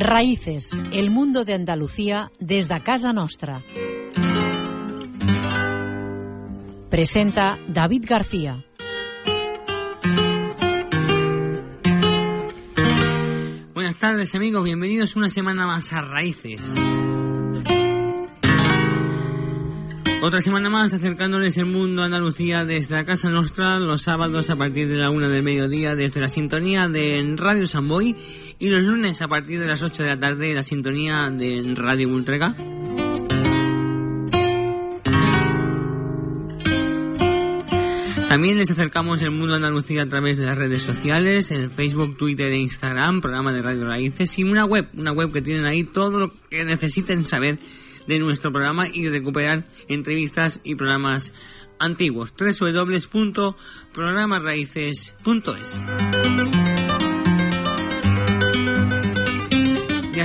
Raíces, el mundo de Andalucía desde casa nostra. Presenta David García. Buenas tardes amigos, bienvenidos una semana más a Raíces. Otra semana más acercándoles el mundo a Andalucía desde la Casa Nostra los sábados a partir de la una del mediodía desde la sintonía de Radio Samboy y los lunes a partir de las 8 de la tarde la sintonía de Radio Ultrega. También les acercamos el mundo Andalucía a través de las redes sociales, en Facebook, Twitter e Instagram, programa de Radio Raíces y una web, una web que tienen ahí todo lo que necesiten saber de nuestro programa y recuperar entrevistas y programas antiguos. www.programarraíces.es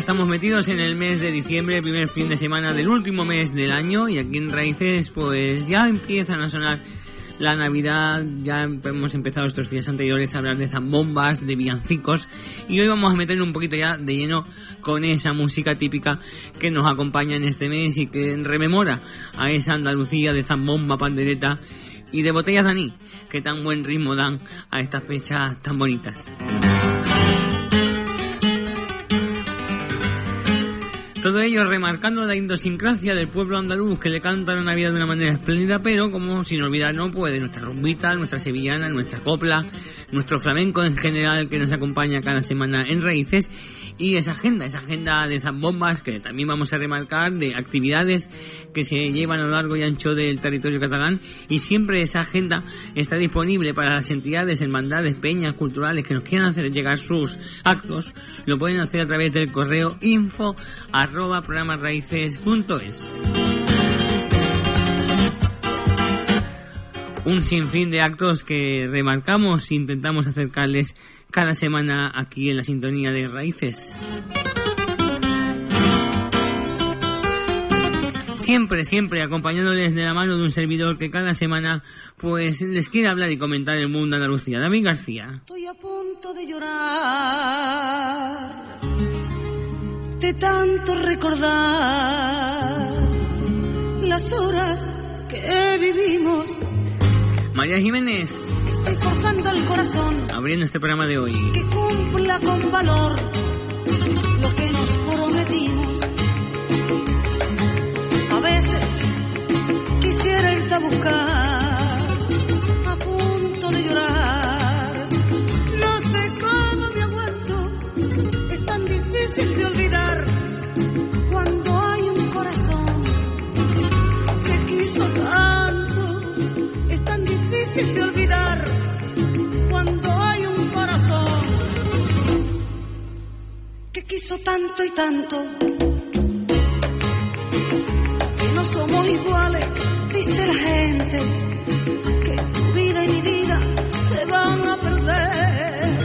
estamos metidos en el mes de diciembre, primer fin de semana del último mes del año y aquí en Raíces pues ya empiezan a sonar la Navidad, ya hemos empezado estos días anteriores a hablar de zambombas, de villancicos y hoy vamos a meter un poquito ya de lleno con esa música típica que nos acompaña en este mes y que rememora a esa Andalucía de zambomba, pandereta y de botellas daní que tan buen ritmo dan a estas fechas tan bonitas. Todo ello remarcando la idiosincrasia del pueblo andaluz que le canta la Navidad de una manera espléndida, pero como sin olvidar no puede nuestra rumbita, nuestra sevillana, nuestra copla, nuestro flamenco en general que nos acompaña cada semana en Raíces y esa agenda, esa agenda de zambombas que también vamos a remarcar, de actividades que se llevan a lo largo y ancho del territorio catalán y siempre esa agenda está disponible para las entidades, hermandades, peñas culturales que nos quieran hacer llegar sus actos, lo pueden hacer a través del correo info arroba programasraíces.es. Un sinfín de actos que remarcamos e intentamos acercarles cada semana aquí en la sintonía de Raíces. Siempre, siempre acompañándoles de la mano de un servidor que cada semana pues les quiere hablar y comentar el mundo de Andalucía. David García. Estoy a punto de llorar, de tanto recordar las horas que vivimos. María Jiménez, Estoy forzando el corazón abriendo este programa de hoy. que cumpla con valor lo que nos prometimos. A veces quisiera irte a buscar, tanto y tanto. Que no somos iguales, dice la gente. Que tu vida y mi vida se van a perder.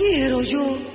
quiero yo.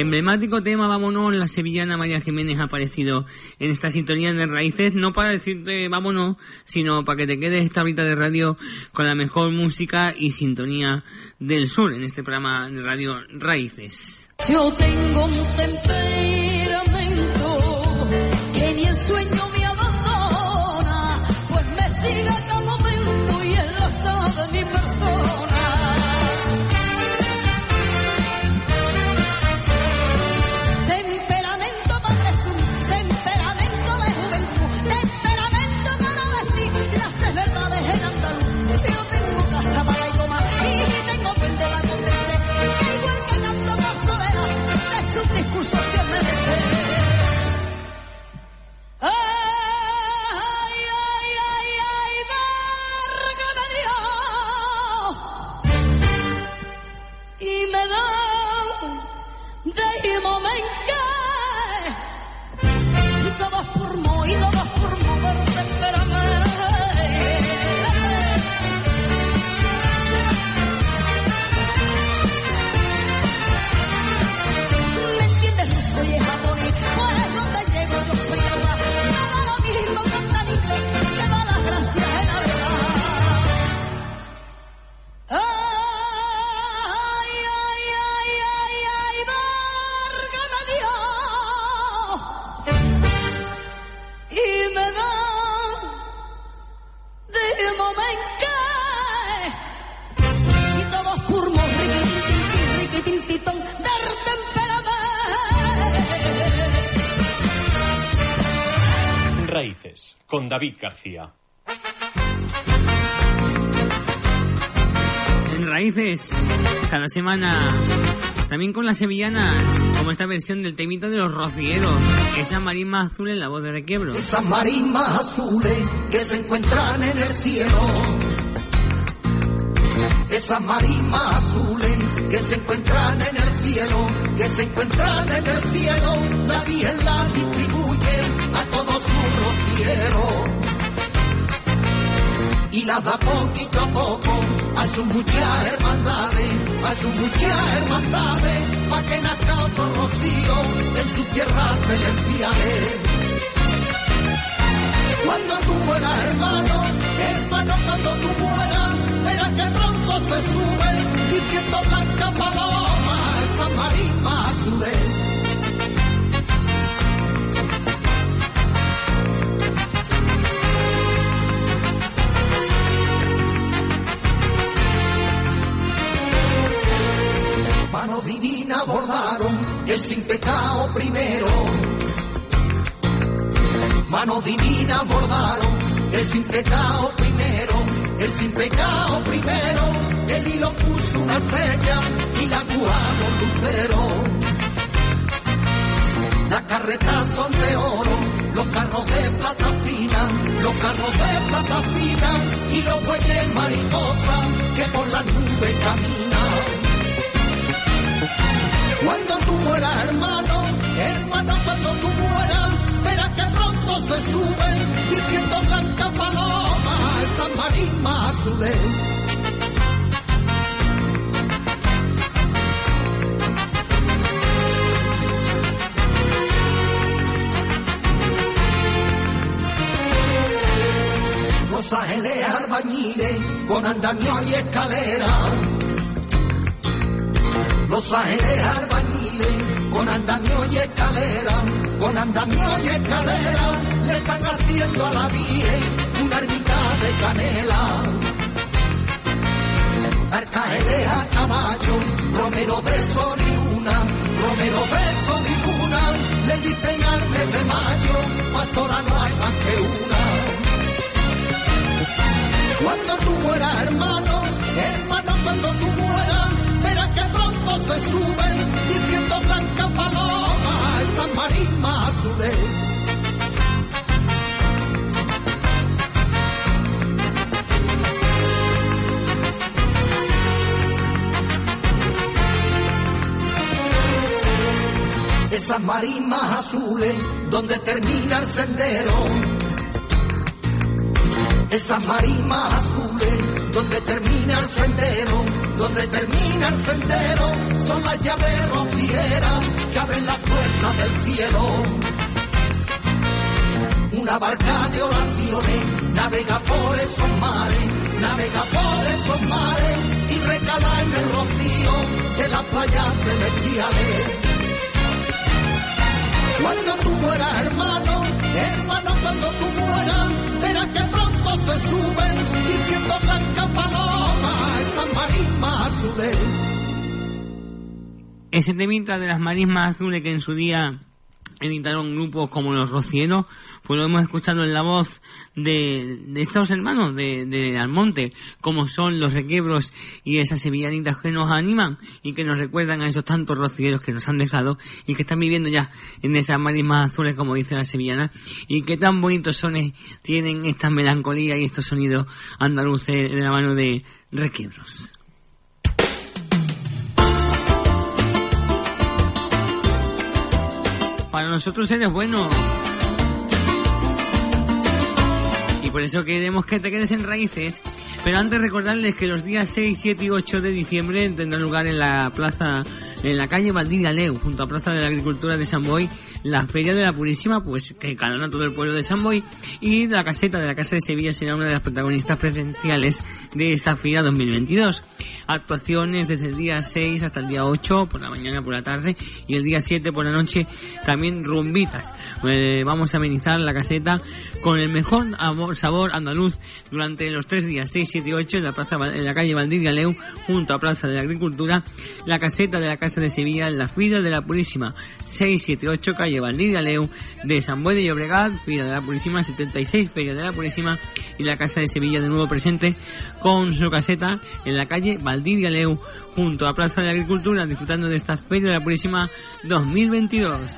Emblemático tema Vámonos, la sevillana María Jiménez ha aparecido en esta sintonía de raíces, no para decirte vámonos, sino para que te quedes esta horita de radio con la mejor música y sintonía del sur en este programa de radio Raíces. Yo tengo un temperamento que ni el sueño me abandona, pues me sigue cada momento y él la sabe mi persona. David García. En Raíces, cada semana, también con las sevillanas, como esta versión del temita de los rocieros, esa marisma azul en la voz de Requiebro. Esas marismas azules que se encuentran en el cielo. Esas marismas azules que se encuentran en el cielo, que se encuentran en el cielo, la Virgen la distribuye a todos sus rocieros. Y las da poquito a poco a sus muchas hermandades, a sus muchas hermandades, pa' que nazca otro rocío en sus tierras celestiales. Cuando tú mueras, hermano, hermano, cuando tú mueras, verás que pronto se sube diciendo blanca paloma, esa marisma azules. El sin pecado primero. Mano divina bordaron el sin pecado primero, el sin pecado primero. El hilo puso una estrella y la cuadro lucero. Las carretas son de oro, los carros de plata fina, los carros de plata fina y los bueyes mariposa que por las nubes caminan. Cuando tú mueras, hermano, hermano, cuando tú mueras, verás que pronto se suben diciendo blanca paloma, esas marismas azules. Los ángeles con andamio y escalera. Los ángeles albañiles con andamio y escalera, con andamio y escalera, le están haciendo a la Virgen una ermita de canela. Arcángeles a caballo, romero de sol y luna, romero de sol y luna, le dicen al mes de mayo, pastora no hay más que una. Cuando tú mueras, hermano, hermano, cuando tú se suben diciendo blanca paloma, esas marismas azules. Esas marismas azules, donde termina el sendero esas marismas azules, donde termina el sendero, donde termina el sendero, son las llaves rocieras que abren las puertas del cielo. Una barca de oraciones navega por esos mares, navega por esos mares y recala en el rocío de las playas celestiales. Cuando tú mueras, hermano, hermano, cuando tú mueras, verás que se suben diciendo blanca paloma, esas marismas azules. Ese temita de las marismas azules que en su día editaron grupos como Los Rocieros, pues lo hemos escuchado en la voz de, de estos hermanos de, de Almonte, como son los requiebros y esas sevillanitas que nos animan y que nos recuerdan a esos tantos rocieros que nos han dejado y que están viviendo ya en esas marismas azules, como dicen las sevillanas, y que tan bonitos sones tienen esta melancolía y estos sonidos andaluces de la mano de requiebros. Para nosotros eres bueno. Por eso queremos que te quedes en raíces. Pero antes recordarles que los días 6, 7 y 8 de diciembre tendrán lugar en la plaza, en la calle Valdivia Leu, junto a Plaza de la Agricultura de San Boy, la Feria de la Purísima, pues que calona todo el pueblo de San Boy, y la caseta de la Casa de Sevilla será una de las protagonistas presenciales de esta feria 2022. Actuaciones desde el día 6 hasta el día 8, por la mañana, por la tarde, y el día 7 por la noche, también rumbitas. Eh, vamos a amenizar la caseta con el mejor amor, sabor andaluz durante los tres días 6, 7 y 8 en la, plaza, en la calle Valdivia Leu, junto a Plaza de la Agricultura, la caseta de la Casa de Sevilla, la Feria de la Purísima 6, 7 y 8, calle Valdivia Leu, de San Boy de Llobregat, Feria de la Purísima 76, Feria de la Purísima, y la Casa de Sevilla de nuevo presente con su caseta en la calle Valdivia Leu, junto a Plaza de la Agricultura, disfrutando de esta Feria de la Purísima 2022.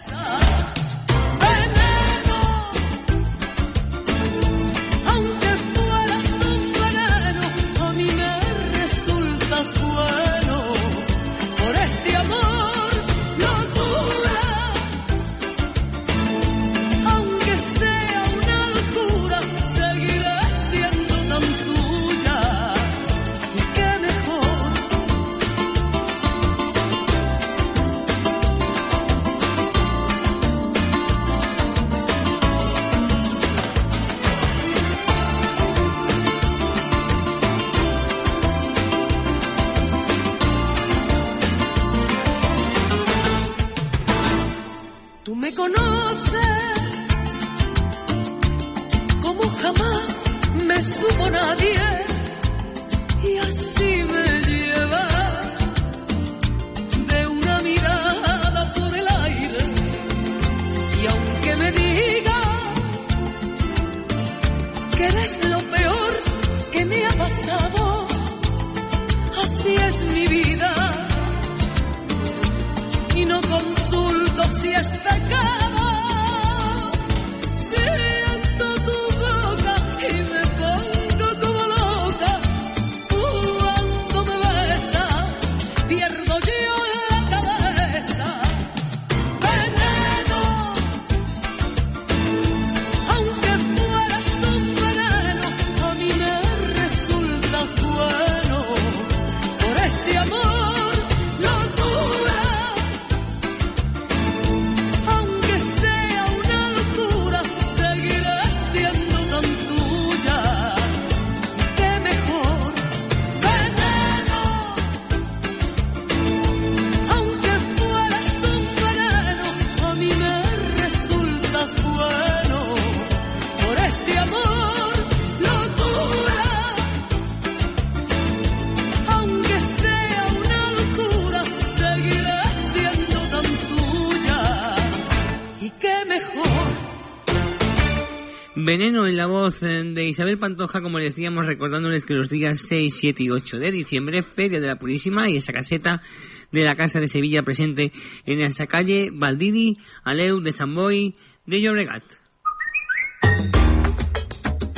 Isabel Pantoja, como decíamos, recordándoles que los días 6, 7 y 8 de diciembre, Feria de la Purísima y esa caseta de la Casa de Sevilla presente en esa calle Valdiri, Aleu de Samboy de Llobregat.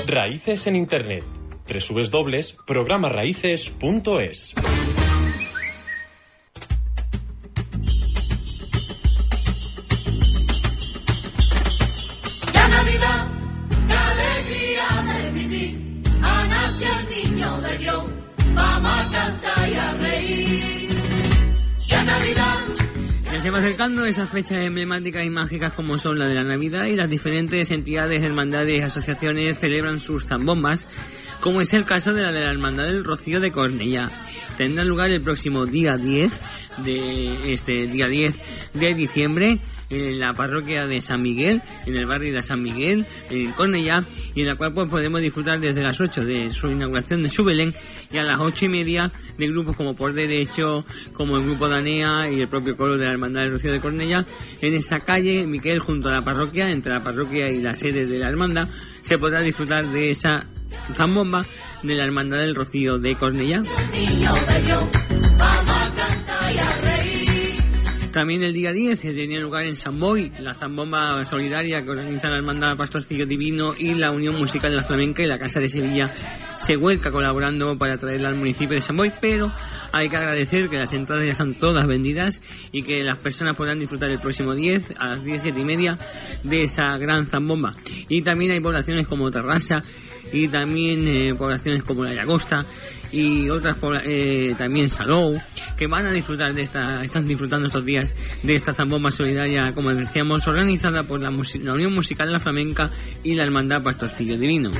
Raíces en Internet. www.programaraíces.es acercando esas fechas emblemáticas y mágicas como son la de la Navidad y las diferentes entidades, hermandades y asociaciones celebran sus zambombas, como es el caso de la de la Hermandad del Rocío de Cornellá. Tendrá lugar el próximo día 10 de este día 10 de diciembre en la parroquia de San Miguel, en el barrio de San Miguel, en Cornellá, y en la cual pues podemos disfrutar desde las 8 de su inauguración de su Belén y a las 8 y media de grupos como Por Derecho, como el grupo Danea y el propio coro de la Hermandad del Rocío de Cornellá, en esa calle Miquel junto a la parroquia, entre la parroquia y la sede de la hermandad, se podrá disfrutar de esa zambomba de la Hermandad del Rocío de Cornellá. También el día 10 se tenía lugar en San Boy, la zambomba solidaria que organiza la Hermandad Pastorcillo Divino y la Unión Musical de la Flamenca y la Casa de Sevilla se vuelca colaborando para traerla al municipio de San Boy, pero hay que agradecer que las entradas ya están todas vendidas y que las personas podrán disfrutar el próximo 10 a las 17 y media de esa gran zambomba. Y también hay poblaciones como Terrassa y también eh, poblaciones como La Llagosta y otras eh, también Salou que van a disfrutar de esta están disfrutando estos días de esta zambomba solidaria como decíamos organizada por la, la Unión Musical de la Flamenca y la Hermandad Pastorcillo Divino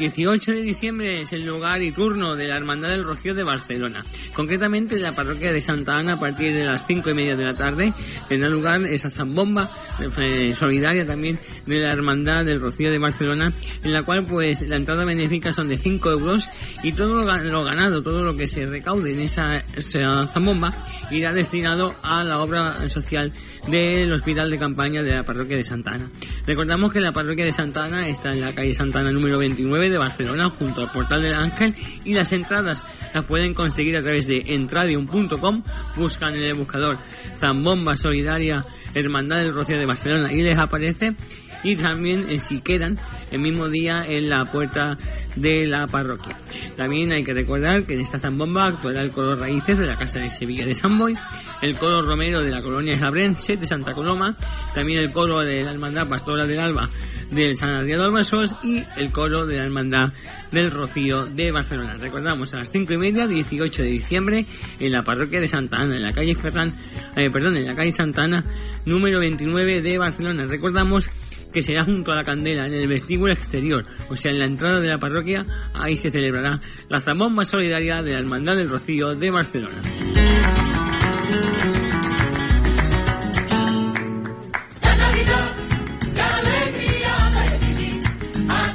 18 de diciembre es el lugar y turno de la Hermandad del Rocío de Barcelona. Concretamente en la parroquia de Santa Ana a partir de las 5 y media de la tarde tendrá lugar esa zambomba eh, solidaria también de la Hermandad del Rocío de Barcelona en la cual pues la entrada benéfica son de 5 euros y todo lo, ga- lo ganado, todo lo que se recaude en esa, esa zambomba irá destinado a la obra social del hospital de campaña de la parroquia de Santa Ana. Recordamos que la parroquia de Santa Ana está en la calle Santa Ana número 29 de Barcelona, junto al portal del Ángel, y las entradas las pueden conseguir a través de entradium.com, buscan en el buscador Zambomba Solidaria Hermandad del Rocío de Barcelona y les aparece y también eh, si quedan el mismo día en la puerta de la parroquia. También hay que recordar que en esta zambomba actuará el coro Raíces de la Casa de Sevilla de San Boy, el coro Romero de la colonia Jabrense de Santa Coloma, también el coro de la Hermandad Pastora del Alba del San Adrián de Albasos y el coro de la Hermandad del Rocío de Barcelona. Recordamos a las 5 y media, 18 de diciembre, en la parroquia de Santa Ana, en la calle eh, perdón, en la calle Santa Ana, número 29 de Barcelona. Recordamos que será junto a la candela en el vestíbulo exterior, o sea, en la entrada de la parroquia, ahí se celebrará la zambomba solidaria de la Hermandad del Rocío de Barcelona.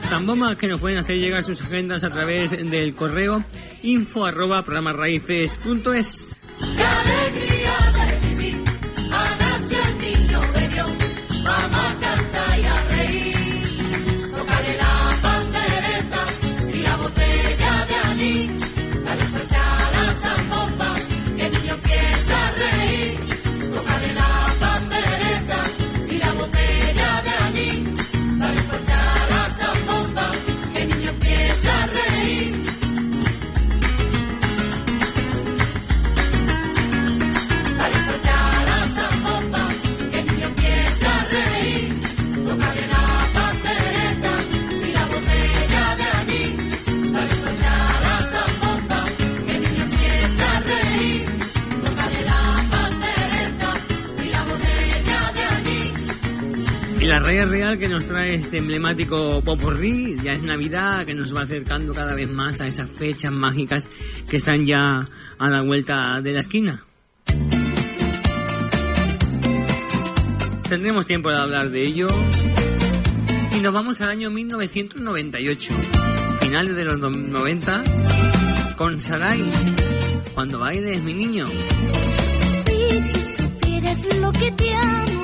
Zambombas que nos pueden hacer llegar sus agendas a través del correo info arroba programarraíces.es. raya real que nos trae este emblemático popurrí, ya es Navidad, que nos va acercando cada vez más a esas fechas mágicas que están ya a la vuelta de la esquina. Tendremos tiempo de hablar de ello. Y nos vamos al año 1998, finales de los do- 90, con Sarai, cuando bailes mi niño. Si tú supieras lo que te amo,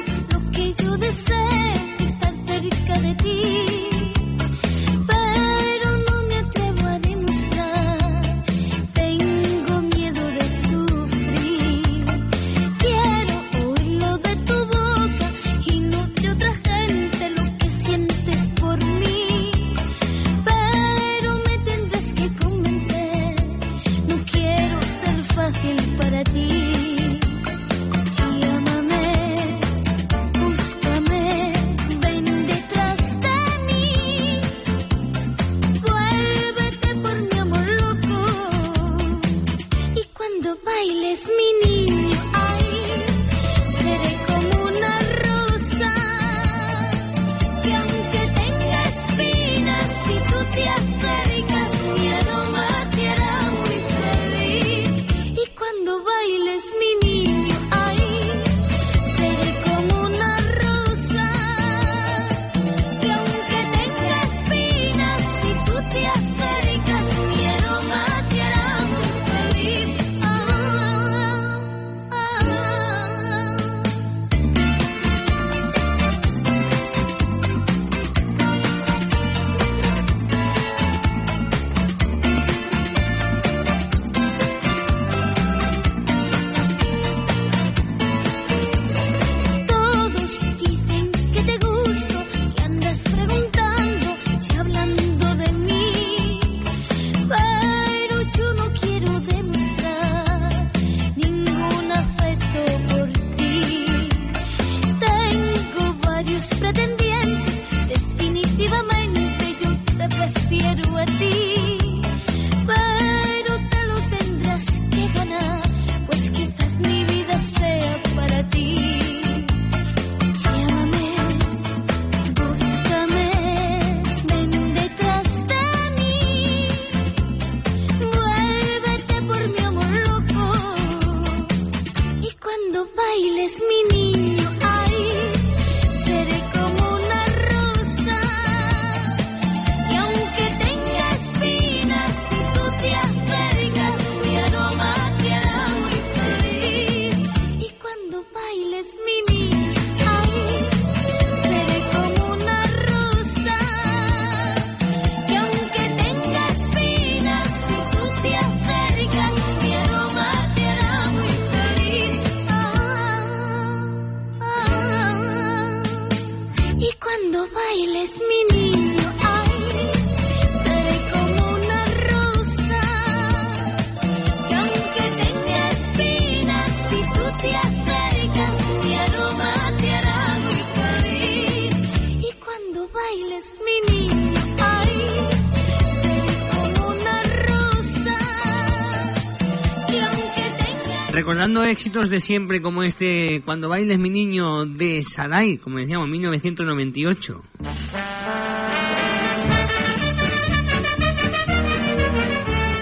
Recordando éxitos de siempre como este Cuando bailes mi niño de Sarai, como decíamos, 1998.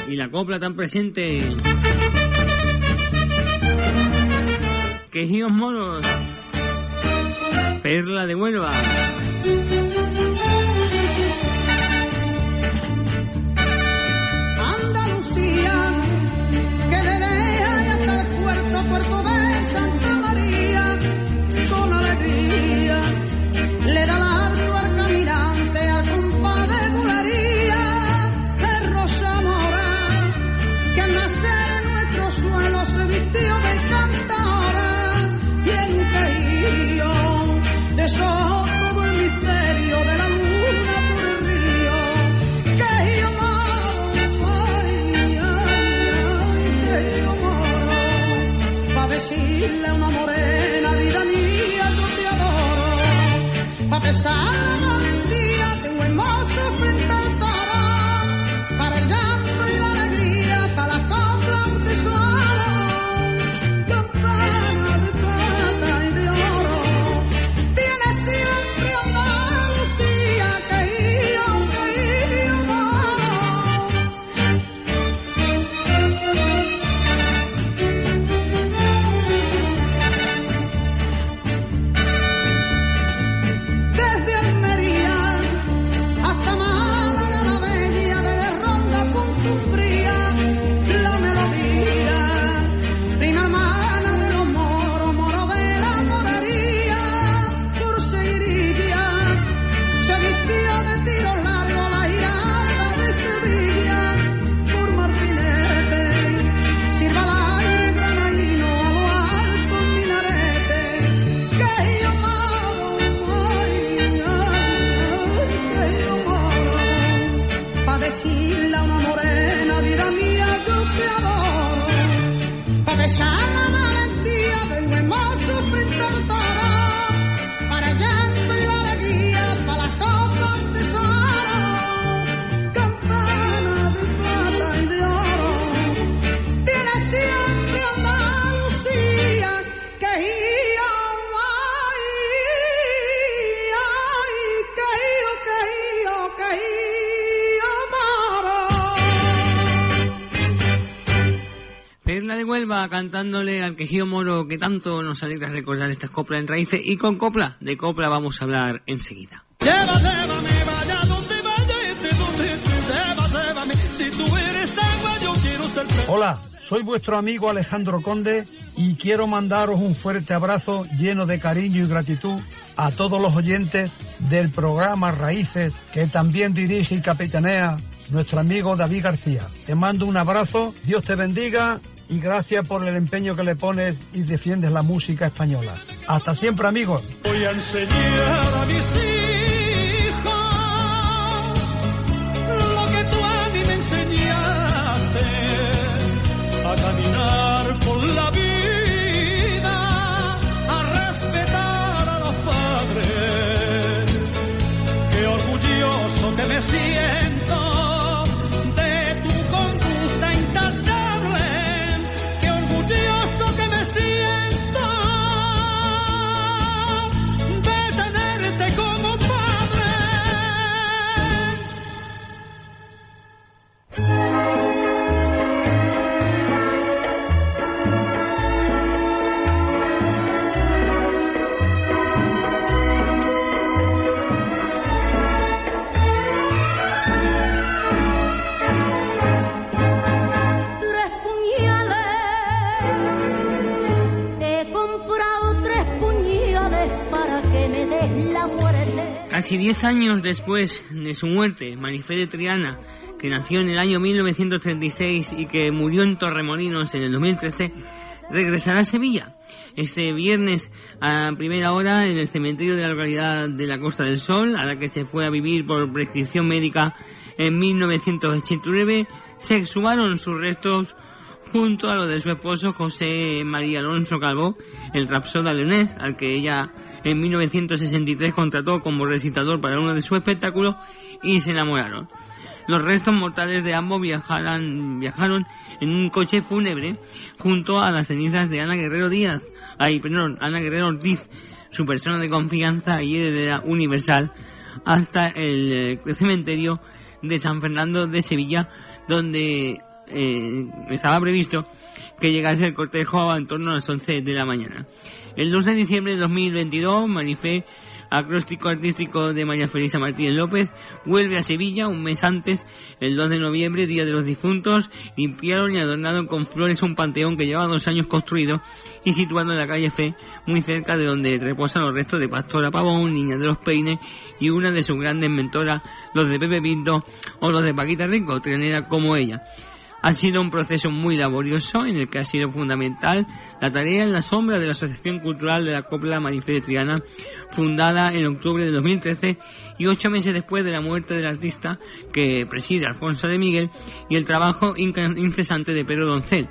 Y la copla tan presente. Quejíos moros. Perla de Huelva. Cantándole al quejío moro que tanto nos alegra recordar estas coplas en raíces y con copla, de copla vamos a hablar enseguida. Lleva, llévame, vaya donde vaya, este donde lleva, llévame. Si tú eres agua, yo quiero ser. Hola, soy vuestro amigo Alejandro Conde y quiero mandaros un fuerte abrazo lleno de cariño y gratitud a todos los oyentes del programa Raíces que también dirige y capitanea nuestro amigo David García. Te mando un abrazo, Dios te bendiga y gracias por el empeño que le pones y defiendes la música española. Hasta siempre amigos. Voy a enseñar a mis hijos lo que tú a mí me enseñaste a caminar por la vida, a Casi 10 años después de su muerte, Marifé de Triana, que nació en el año 1936 y que murió en Torremolinos en el 2013, regresará a Sevilla este viernes a primera hora en el cementerio de la localidad de la Costa del Sol, a la que se fue a vivir por prescripción médica en 1989. Se exhumaron sus restos junto a los de su esposo José María Alonso Calvo, el rapsoda leonés, al que ella en 1963 contrató como recitador para uno de sus espectáculos y se enamoraron. Los restos mortales de ambos viajaran, viajaron en un coche fúnebre junto a las cenizas de Ana Guerrero Díaz, ay, perdón, Ana Guerrero Ortiz, su persona de confianza y heredera universal, hasta el eh, cementerio de San Fernando de Sevilla, donde eh, estaba previsto que llegase el cortejo en torno a las 11 de la mañana. El 2 de diciembre de 2022, Marifé, acróstico artístico de María Felisa Martínez López, vuelve a Sevilla un mes antes, el 2 de noviembre, Día de los Difuntos, limpiaron y adornaron con flores un panteón que lleva dos años construido y situado en la calle Fe, muy cerca de donde reposan los restos de Pastora Pavón, Niña de los Peines y una de sus grandes mentoras, los de Pepe Pinto o los de Paquita Rico, trenera como ella. Ha sido un proceso muy laborioso en el que ha sido fundamental la tarea en la sombra de la Asociación Cultural de la Copla Marifé de fundada en octubre de 2013 y ocho meses después de la muerte del artista que preside Alfonso de Miguel y el trabajo incesante de Pedro Doncel.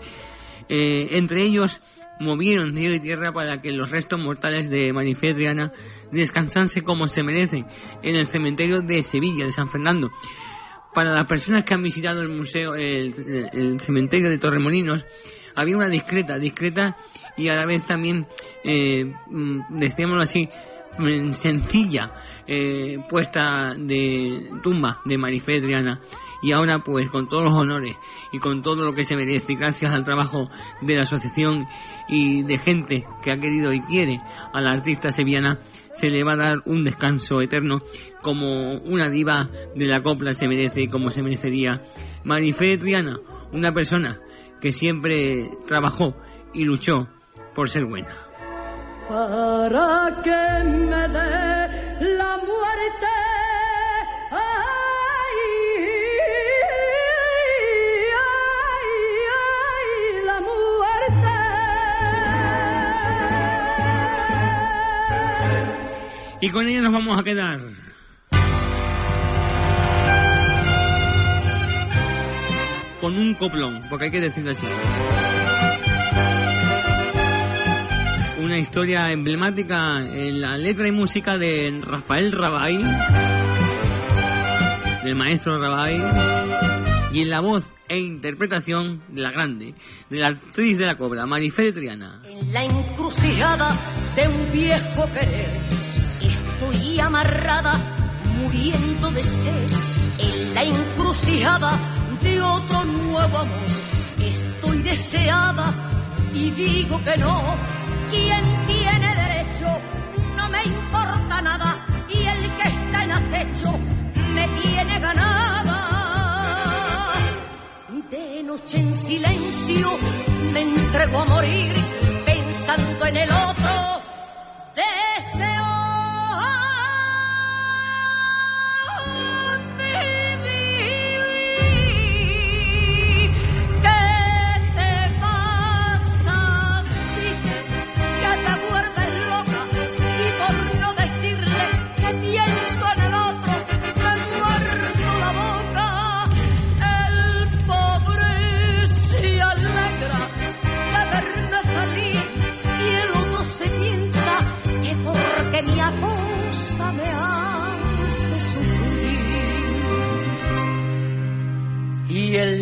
Eh, entre ellos movieron cielo y tierra para que los restos mortales de Marifé descansanse como se merecen en el cementerio de Sevilla, de San Fernando. Para las personas que han visitado el museo, el, cementerio de Torremolinos, había una discreta, discreta y a la vez también, eh, mm, decíamoslo así, mm, sencilla eh, puesta de tumba de Marifé Triana. Y ahora pues con todos los honores y con todo lo que se merece, gracias al trabajo de la asociación y de gente que ha querido y quiere a la artista sevillana, se le va a dar un descanso eterno como una diva de la copla se merece como se merecería Marifé Triana, una persona que siempre trabajó y luchó por ser buena. Y con ella nos vamos a quedar. Con un coplón, porque hay que decirlo así. Una historia emblemática en la letra y música de Rafael Rabay, del maestro Rabay, y en la voz e interpretación de la grande, de la actriz de la cobra, Marifé Triana. En la encrucijada de un viejo querer estoy amarrada, muriendo de sed. En la encrucijada de otro nuevo amor estoy deseada y digo que no. Quien tiene derecho no me importa nada y el que está en acecho me tiene ganada. De noche en silencio me entrego a morir pensando en el otro.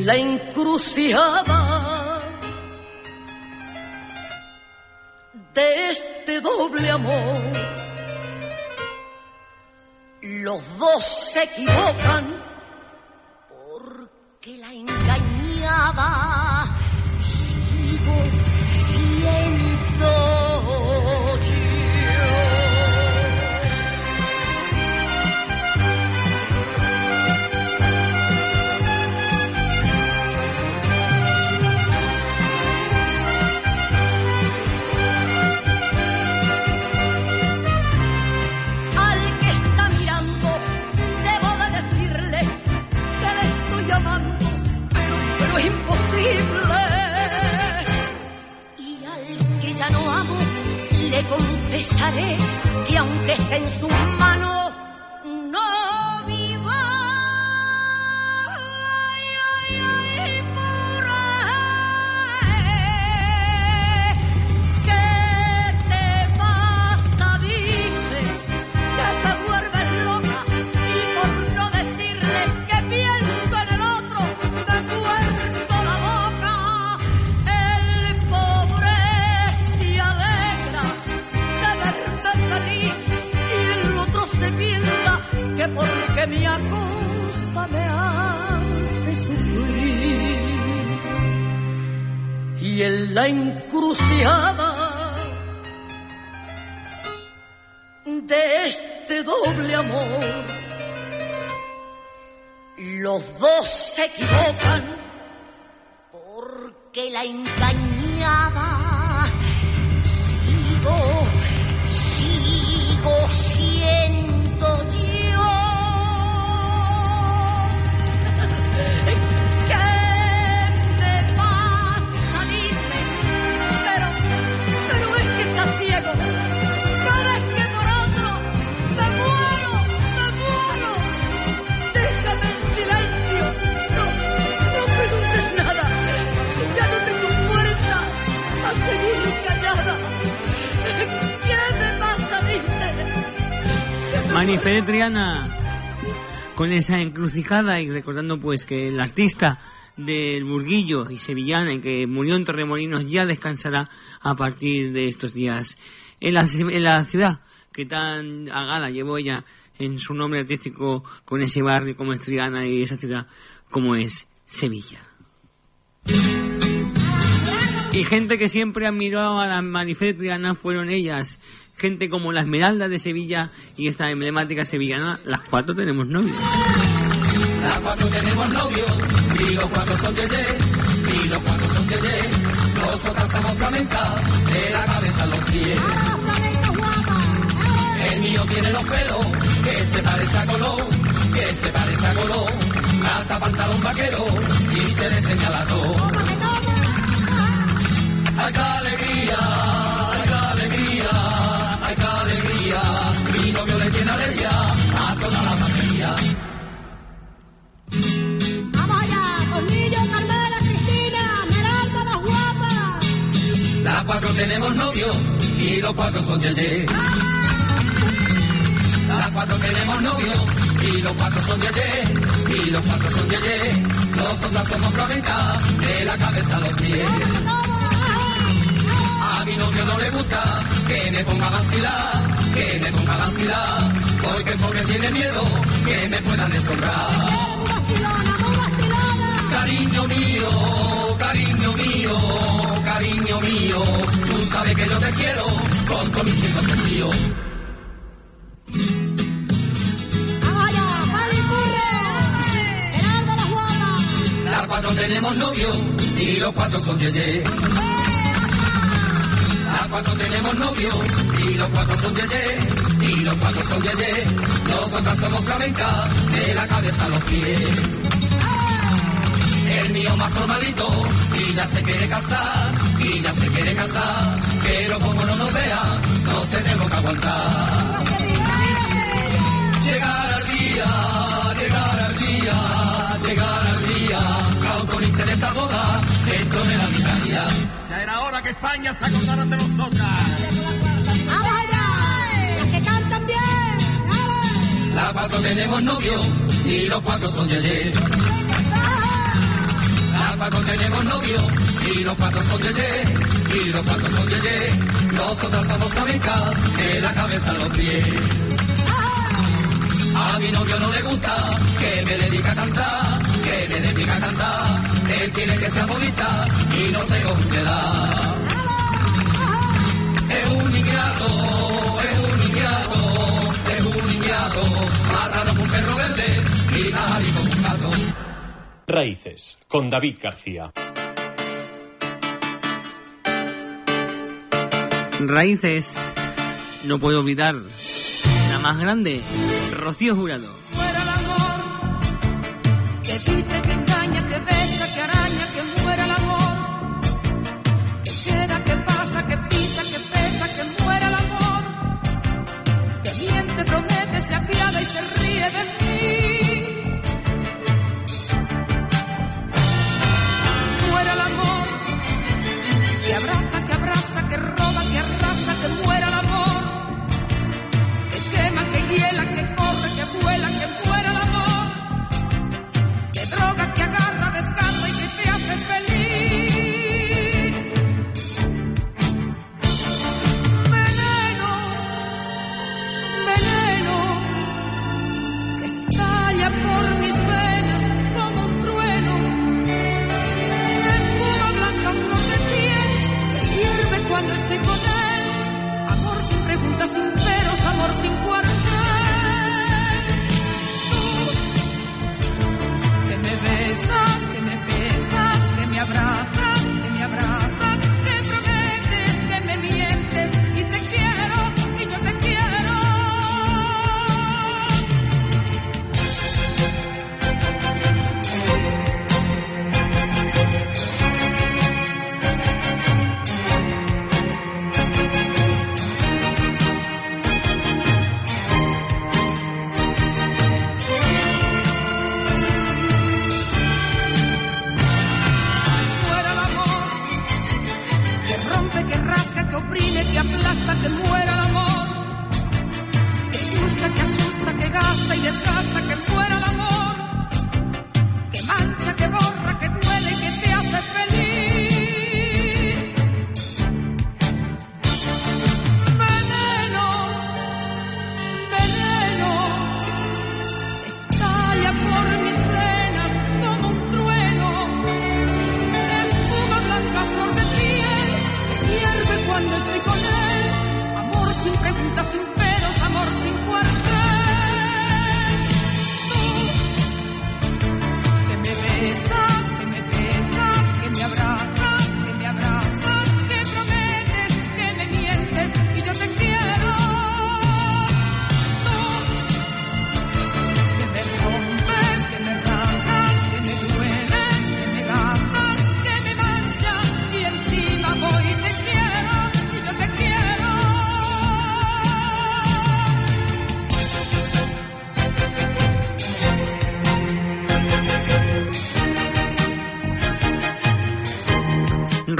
La encrucijada de este doble amor, los dos se equivocan porque la engañada sigo confesaré que aunque esté en sus manos, Marifé Triana con esa encrucijada y recordando pues que el artista del Burguillo y Sevillana y que murió en Torremolinos ya descansará a partir de estos días en la, en la ciudad que tan a gala llevó ella en su nombre artístico con ese barrio como es Triana y esa ciudad como es Sevilla. Y gente que siempre admiró a la Marifé Triana fueron ellas. Gente como la Esmeralda de Sevilla y esta emblemática sevillana, las cuatro tenemos novio. Las cuatro tenemos novio y los cuatro son yeye, y los cuatro son yeye. Nosotras somos flamenca, de la cabeza a los pies. El mío tiene los pelos, que se parece a Colón, que se parece a Colón. Hasta pantalón vaquero y se le señala todo. ¡Ay, qué alegría! ¡Ay, tenemos novio y los cuatro son yeye. Las cuatro tenemos novio y los cuatro son yeye. Y los cuatro son yeye. Nosotras somos flamenca de la cabeza a los pies. A mi novio no le gusta que me ponga a vacilar, que me ponga a vacilar. Porque el pobre tiene miedo que me puedan deshonrar. Cariño mío, cariño mío, cariño mío, tú sabes que yo te quiero con todo mi cielo. Meralda, las cuatro tenemos novio y los cuatro son yeye. Las cuatro tenemos novio y los cuatro son yeye. Y los cuatro son yeye. Nosotras somos flamenca de la cabeza a los pies. El mío más formalito y ya se quiere casar, y ya se quiere casar, pero como no nos vea, nos tenemos que aguantar. Llegar al día, llegar al día, llegar al día, que autoricen esta boda dentro de la vicaría. Ya era hora que España se acordara de nosotras. Vamos allá, las que cantan bien. Dale. Las cuatro tenemos novio y los cuatro son yeye. Las cuatro tenemos novio y los cuatro son yeye. Y los cuatro son yeye. Nosotras somos flamenca de la cabeza a los pies. A mi novio no le gusta que me dedique a cantar, que me dedique a cantar. Él tiene que ser bonita y no tengo que dar. Es un niñato, es un niñato, es un niñato, más raro que un perro verde y más árido que un gato. Raíces, con David García. Raíces, no puedo olvidar la más grande, Rocío Jurado.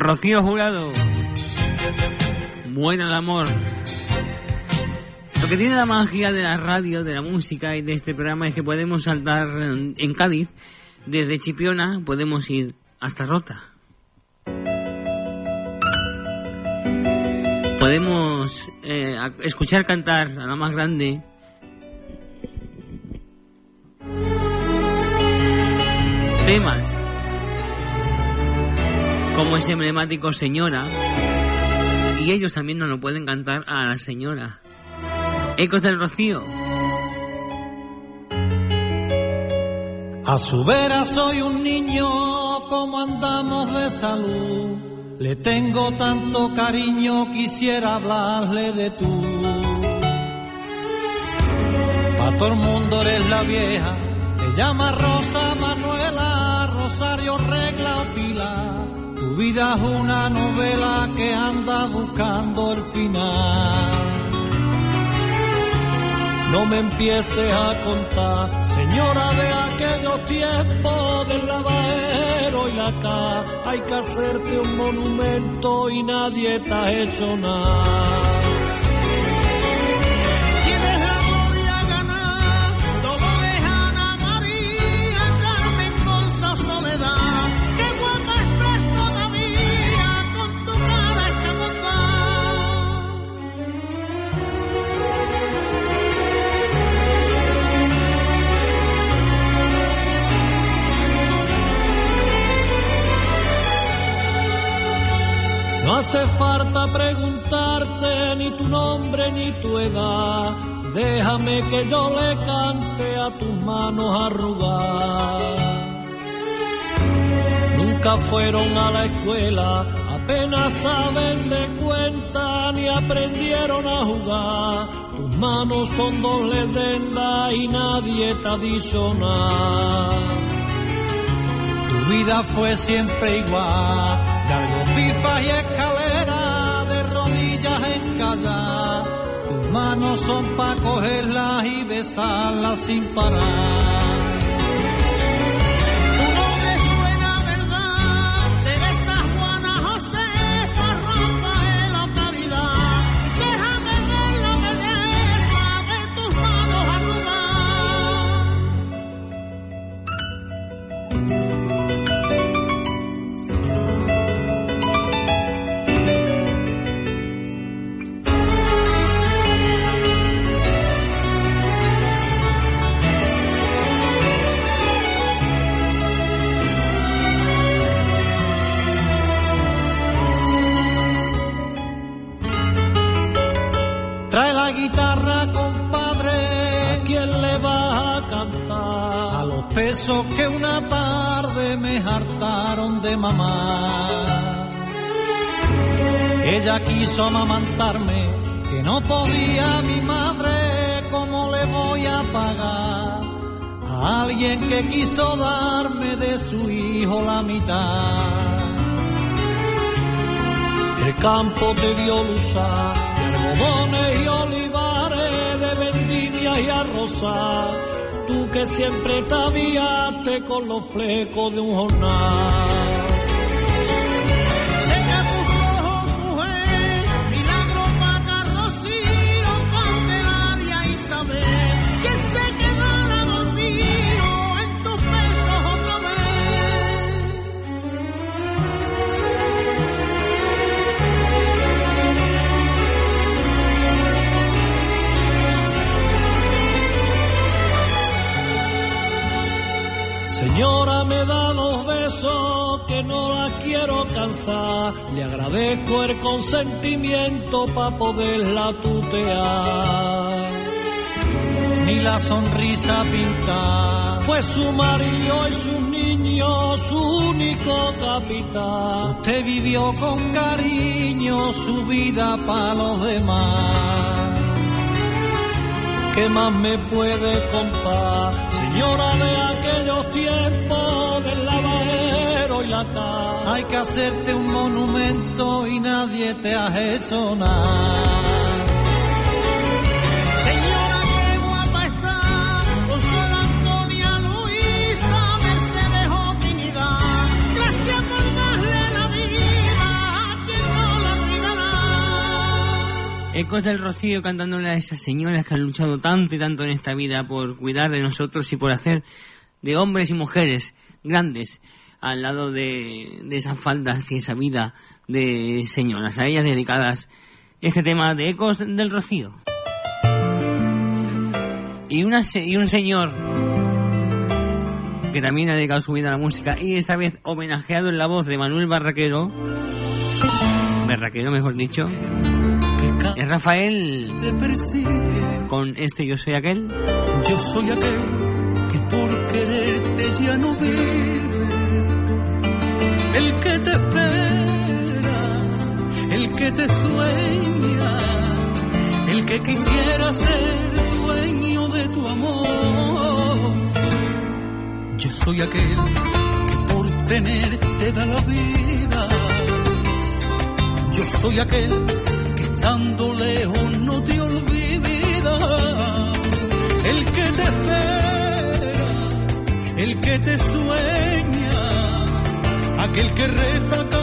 Rocío Jurado. Bueno el amor. Lo que tiene la magia de la radio, de la música y de este programa es que podemos saltar en Cádiz. Desde Chipiona podemos ir hasta Rota. Podemos eh, escuchar cantar a la más grande. Temas como ese emblemático Señora. Y ellos también nos lo pueden cantar a la Señora. Ecos del Rocío. A su vera soy un niño, como andamos de salud. Le tengo tanto cariño, quisiera hablarle de tú. Pa' todo el mundo eres la vieja, te llama Rosa Manuela, Rosario Regla o Pila. Tu vida es una novela que anda buscando el final. No me empieces a contar, señora de aquellos tiempos del lavadero y la ca. Hay que hacerte un monumento y nadie te ha hecho nada. Hace falta preguntarte ni tu nombre ni tu edad. Déjame que yo le cante a tus manos arrugadas. Nunca fueron a la escuela, apenas saben de cuenta ni aprendieron a jugar. Tus manos son dos leyendas y nadie te ha. Tu vida fue siempre igual, largo pipas y escalera de rodillas en callar. Tus manos son pa' cogerlas y besarlas sin parar. Que una tarde me hartaron de mamá. Ella quiso amamantarme, que no podía mi madre, ¿cómo le voy a pagar? A alguien que quiso darme de su hijo la mitad. El campo te dio luzar, de algodones y olivares, de vendimia y arroza. Tú que siempre te aviaste con los flecos de un jornal. Quiero cansar. Le agradezco el consentimiento para poderla tutear. Ni la sonrisa pintar. Fue su marido y sus niños único capitán. Usted vivió con cariño su vida para los demás. ¿Qué más me puede contar, señora de aquellos tiempos del y? Hay que hacerte un monumento y nadie te hace sonar. Señora, qué guapa está, con su Antonia Luisa, Mercedes o Trinidad. Gracias por darle la vida a quien no la olvidará. Ecos del Rocío cantándole a esas señoras que han luchado tanto y tanto en esta vida por cuidar de nosotros y por hacer de hombres y mujeres grandes al lado de, de esas faldas y esa vida de señoras. A ellas dedicadas este tema de Ecos del Rocío. Y, una, y un señor que también ha dedicado su vida a la música y esta vez homenajeado en la voz de Manuel Barraquero, Barraquero mejor dicho, es Rafael con este Yo Soy Aquel. Yo soy aquel que por quererte ya no vive, el que te espera, el que te sueña, el que quisiera ser dueño de tu amor. Yo soy aquel que por tenerte da la vida. Yo soy aquel que estando lejos no te olvida. El que te espera, el que te sueña, aquel que reza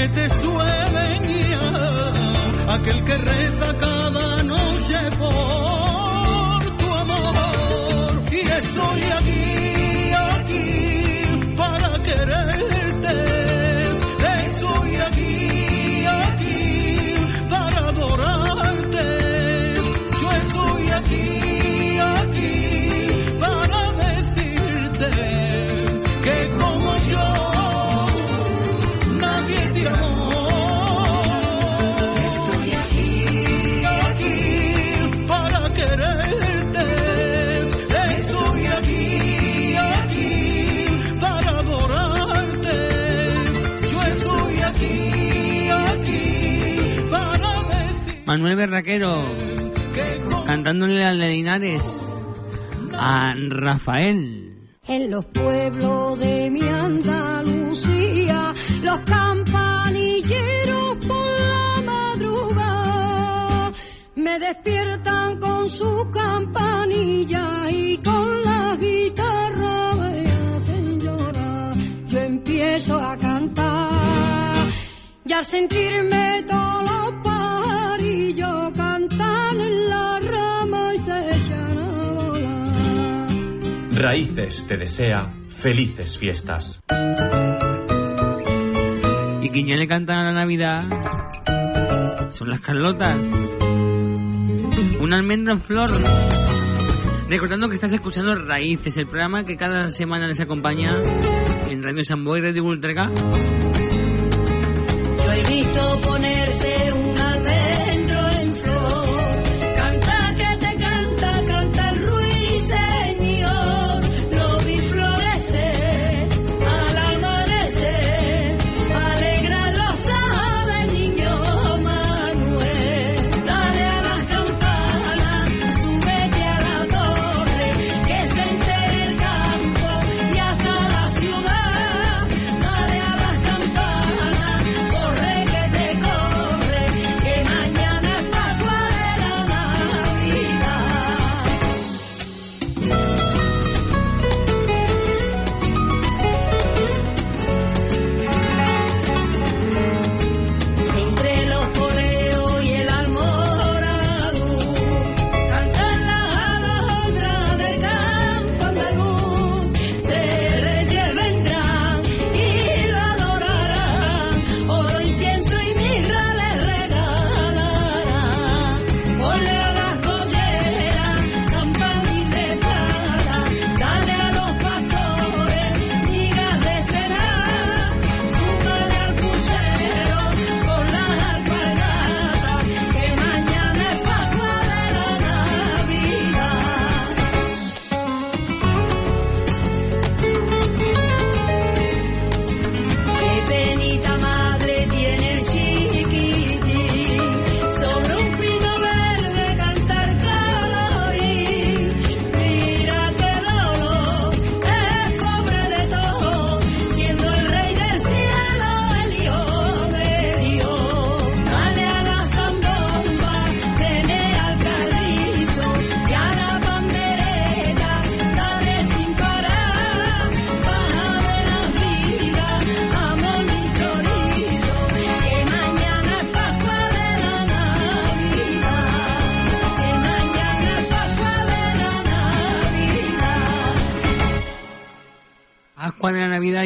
que te sueña, aquel que reza cada noche por tu amor. Y estoy aquí, aquí para quererte. Manuel Berraquero cantándole al de Linares a Rafael. En los pueblos de mi Andalucía, los campanilleros por la madrugada me despiertan con su campanilla y con la guitarra me hacen llorar. Yo empiezo a cantar y al sentirme todos Raíces te desea felices fiestas. Y quien ya le cantan a la Navidad son las Carlotas. Una almendra en flor. Recordando que estás escuchando Raíces, el programa que cada semana les acompaña en Radio Samboy, Radio Ultraca.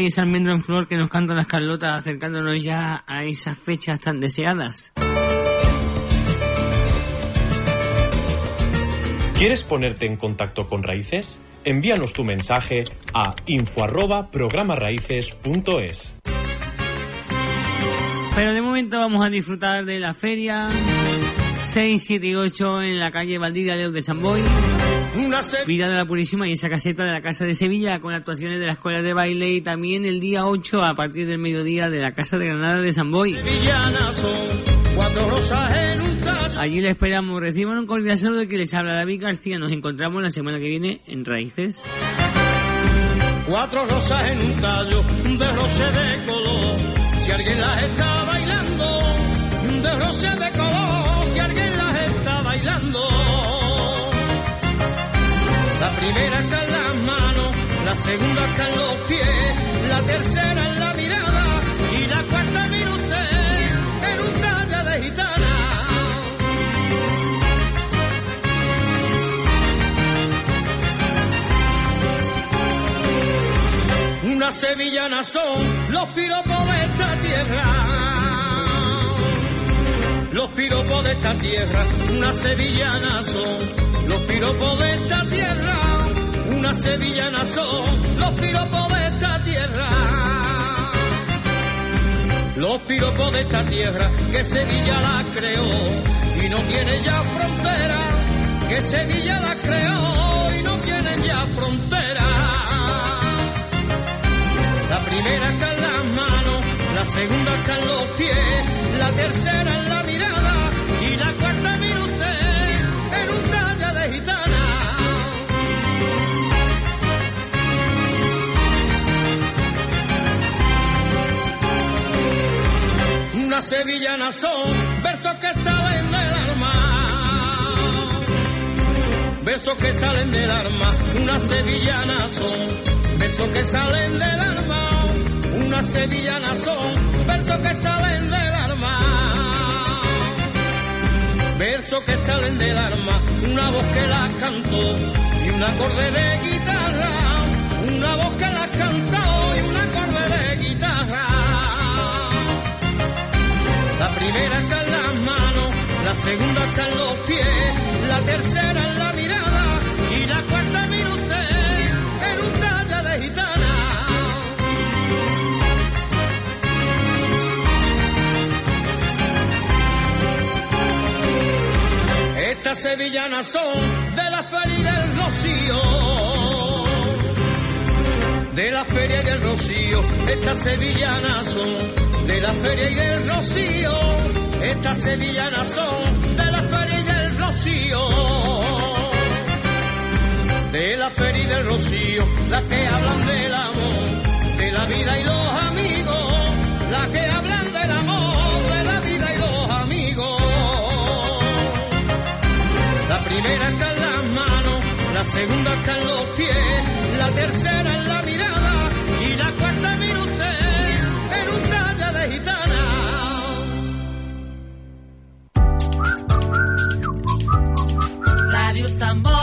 Y ese almendro en flor que nos cantan las Carlotas acercándonos ya a esas fechas tan deseadas. ¿Quieres ponerte en contacto con Raíces? Envíanos tu mensaje a info arroba programaraíces.es. Pero de momento vamos a disfrutar de la feria 6, 7 y 8 en la calle Valdivia Leo de San Boy. Vida de la Purísima y esa caseta de la Casa de Sevilla con actuaciones de la Escuela de Baile y también el día 8 a partir del mediodía de la Casa de Granada de San Boy. Sevillanas son cuatro rosas en un tacho. Allí le esperamos. Reciban un cordial saludo de que les habla David García. Nos encontramos la semana que viene en Raíces. Cuatro rosas en un tallo de roce de color. Si alguien las está bailando, de roce de color. Primera está en las manos, la segunda está en los pies, la tercera en la mirada y la cuarta mire usted en un talla de gitana. Una sevillana son los piropos de esta tierra. Los piropos de esta tierra, una sevillana son los piropos de esta tierra. Una sevillana son los piropos de esta tierra. Los piropos de esta tierra que Sevilla la creó y no tiene ya frontera. Que Sevilla la creó y no tiene ya frontera. La primera está en las manos, la segunda está en los pies, la tercera en la mirada Una sevillana son versos que salen del alma. Versos que salen del alma, una sevillana son versos que salen del alma, una sevillana son versos que salen del alma. Versos que salen del alma, una voz que la cantó y un acorde de guitarra, una voz que la cantó y un acorde de guitarra. La primera está en las manos, la segunda está en los pies, la tercera en la mirada y la cuarta mire usted en un talla de gitana. Estas sevillanas son de la feria y del rocío. De la feria y del rocío, estas sevillanas son de la feria y del rocío. Estas sevillanas son de la feria y del rocío. De la feria y del rocío, las que hablan del amor, de la vida y los amigos. Las que hablan del amor, de la vida y los amigos. La primera está en las manos, la segunda está en los pies, la tercera en la mirada y la cuarta mire usted Radio Samba.